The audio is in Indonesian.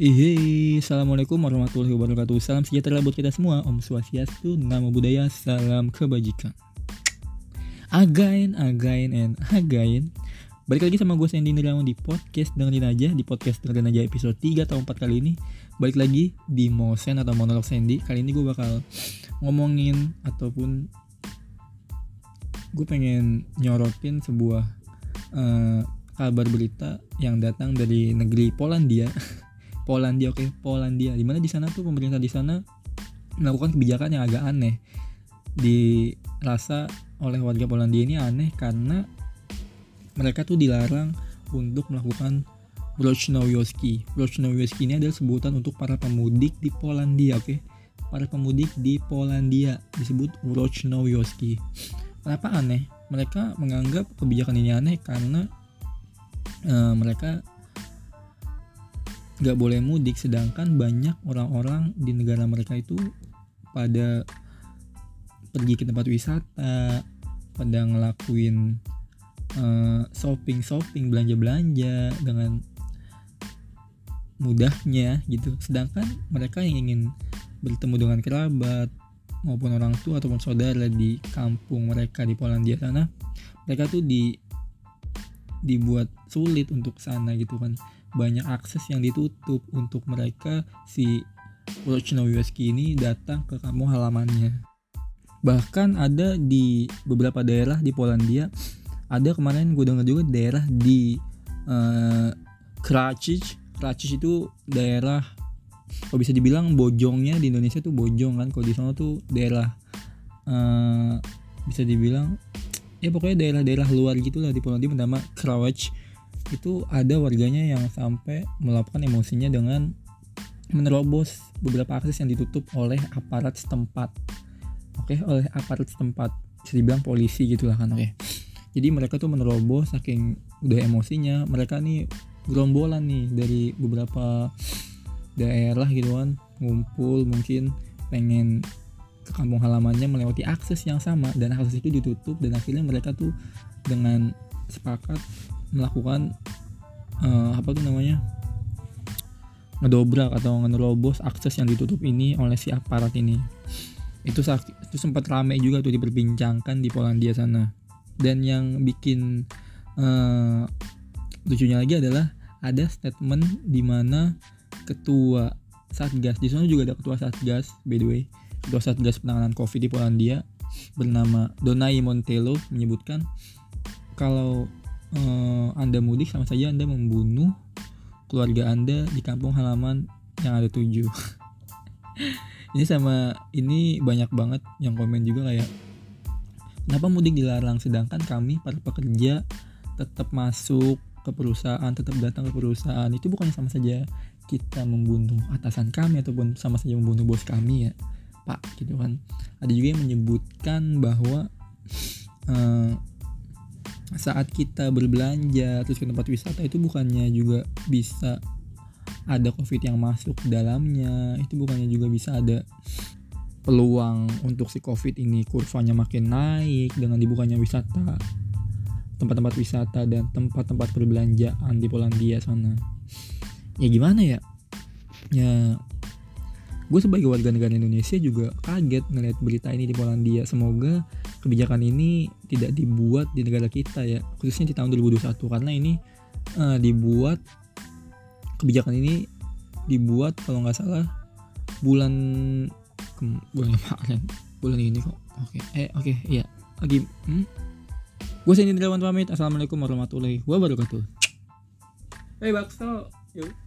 Ihe, assalamualaikum warahmatullahi wabarakatuh. Salam sejahtera buat kita semua. Om Swastiastu, Namo Buddhaya, salam kebajikan. Again, again, and again. Balik lagi sama gue Sandy Nirawan di podcast dengerin aja di podcast dengerin aja episode 3 atau 4 kali ini. Balik lagi di Mosen atau monolog Sandy. Kali ini gue bakal ngomongin ataupun gue pengen nyorotin sebuah uh, kabar berita yang datang dari negeri Polandia. Polandia oke okay? Polandia di mana di sana tuh pemerintah di sana melakukan kebijakan yang agak aneh dirasa oleh warga Polandia ini aneh karena mereka tuh dilarang untuk melakukan Wrocławioski. Wrocławioski ini adalah sebutan untuk para pemudik di Polandia, oke? Okay? Para pemudik di Polandia disebut Wrocławioski. Kenapa aneh? Mereka menganggap kebijakan ini aneh karena uh, mereka nggak boleh mudik sedangkan banyak orang-orang di negara mereka itu pada pergi ke tempat wisata pada ngelakuin uh, shopping shopping belanja belanja dengan mudahnya gitu. Sedangkan mereka yang ingin bertemu dengan kerabat maupun orang tua ataupun saudara di kampung mereka di Polandia sana mereka tuh di dibuat sulit untuk sana gitu kan banyak akses yang ditutup untuk mereka si Wojnowski ini datang ke kampung halamannya. Bahkan ada di beberapa daerah di Polandia, ada kemarin gue dengar juga daerah di uh, Kracic. Kracic itu daerah kalau bisa dibilang bojongnya di Indonesia tuh bojong kan. Kalau di sana tuh daerah uh, bisa dibilang ya pokoknya daerah-daerah luar gitulah di Polandia bernama Kracic itu ada warganya yang sampai melakukan emosinya dengan menerobos beberapa akses yang ditutup oleh aparat setempat. Oke okay, oleh aparat setempat. Bisa dibilang polisi gitulah kan oke. Okay. jadi mereka tuh menerobos saking udah emosinya mereka nih gerombolan nih dari beberapa daerah gitu kan. Ngumpul mungkin pengen ke kampung halamannya melewati akses yang sama dan akses itu ditutup dan akhirnya mereka tuh dengan sepakat melakukan uh, apa tuh namanya ngedobrak atau ngerobos akses yang ditutup ini oleh si aparat ini. Itu itu sempat ramai juga tuh diperbincangkan di Polandia sana. Dan yang bikin uh, lucunya lagi adalah ada statement di mana ketua satgas di sana juga ada ketua satgas by the way ketua satgas penanganan covid di Polandia bernama Donai Montelo menyebutkan kalau uh, Anda mudik sama saja Anda membunuh keluarga Anda di kampung halaman yang ada tujuh. ini sama ini banyak banget yang komen juga kayak kenapa mudik dilarang? Sedangkan kami para pekerja tetap masuk ke perusahaan tetap datang ke perusahaan. Itu bukannya sama saja kita membunuh atasan kami ataupun sama saja membunuh bos kami ya pak gitu kan. Ada juga yang menyebutkan bahwa uh, saat kita berbelanja terus ke tempat wisata itu bukannya juga bisa ada covid yang masuk ke dalamnya. Itu bukannya juga bisa ada peluang untuk si covid ini kurvanya makin naik dengan dibukanya wisata tempat-tempat wisata dan tempat-tempat perbelanjaan di Polandia sana. Ya gimana ya? Ya gue sebagai warga negara Indonesia juga kaget ngeliat berita ini di Polandia. Semoga kebijakan ini tidak dibuat di negara kita ya khususnya di tahun 2021 karena ini uh, dibuat kebijakan ini dibuat kalau nggak salah bulan ke, bulan kemarin bulan ini kok. Oke okay. eh oke okay, iya. Lagi hmm? gue sini Indrawan pamit. Assalamualaikum warahmatullahi wabarakatuh. Hey bakso. Yuk